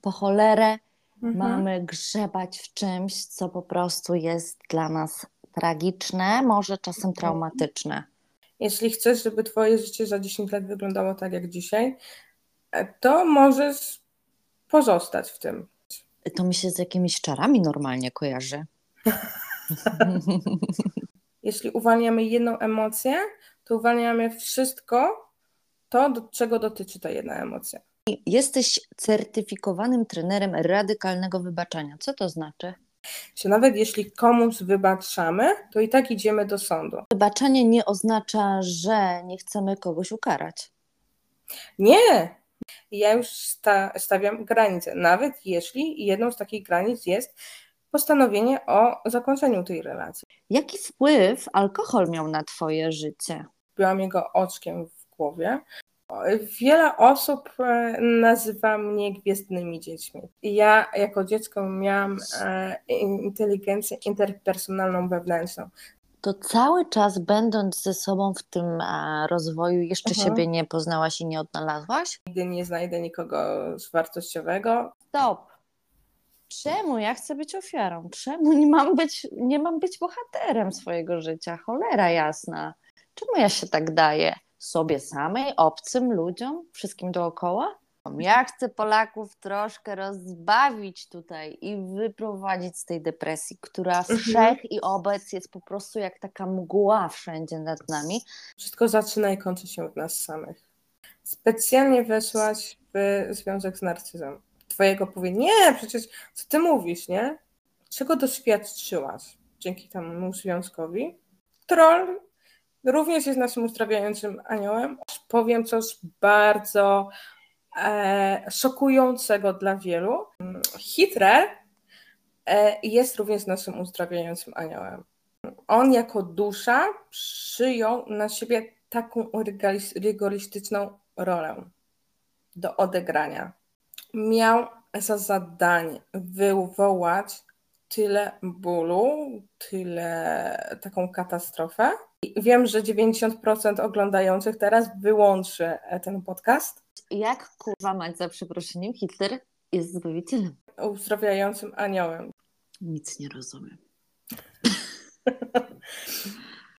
po cholerę Mhm. mamy grzebać w czymś, co po prostu jest dla nas tragiczne, może czasem traumatyczne. Jeśli chcesz, żeby twoje życie za 10 lat wyglądało tak jak dzisiaj, e, to możesz pozostać w tym. To mi się z jakimiś czarami normalnie kojarzy. Jeśli uwalniamy jedną emocję, to uwalniamy wszystko to, do czego dotyczy ta jedna emocja. Jesteś certyfikowanym trenerem radykalnego wybaczania. Co to znaczy? Że nawet jeśli komuś wybaczamy, to i tak idziemy do sądu. Wybaczanie nie oznacza, że nie chcemy kogoś ukarać. Nie! Ja już sta stawiam granice, nawet jeśli jedną z takich granic jest postanowienie o zakończeniu tej relacji. Jaki wpływ alkohol miał na Twoje życie? Byłam jego oczkiem w głowie. Wiele osób e, nazywa mnie gwiezdnymi dziećmi. Ja jako dziecko miałam e, inteligencję interpersonalną wewnętrzną. To cały czas będąc ze sobą w tym e, rozwoju, jeszcze Mhm. siebie nie poznałaś i nie odnalazłaś? Nigdy nie znajdę nikogo wartościowego. Stop. Czemu ja chcę być ofiarą? Czemu nie mam być, nie mam być bohaterem swojego życia? Cholera jasna. Czemu ja się tak daję? Sobie samej, obcym ludziom, wszystkim dookoła? Ja chcę Polaków troszkę rozbawić tutaj i wyprowadzić z tej depresji, która wszech i obec jest po prostu jak taka mgła wszędzie nad nami. Wszystko zaczyna i kończy się od nas samych. Specjalnie weszłaś w związek z narcyzem. Twojego powie, nie, przecież co ty mówisz, nie? Czego doświadczyłaś dzięki temu związkowi? Troll również jest naszym uzdrawiającym aniołem. Powiem coś bardzo e, szokującego dla wielu. Hitler e, jest również naszym uzdrawiającym aniołem. On jako dusza przyjął na siebie taką rygorystyczną rolę do odegrania. Miał za zadanie wywołać tyle bólu, tyle taką katastrofę. I wiem, że 90% oglądających teraz wyłączy e, ten podcast. Jak kurwa mać za przeproszeniem, Hitler jest zbawicielem. Uzdrawiającym aniołem. Nic nie rozumiem.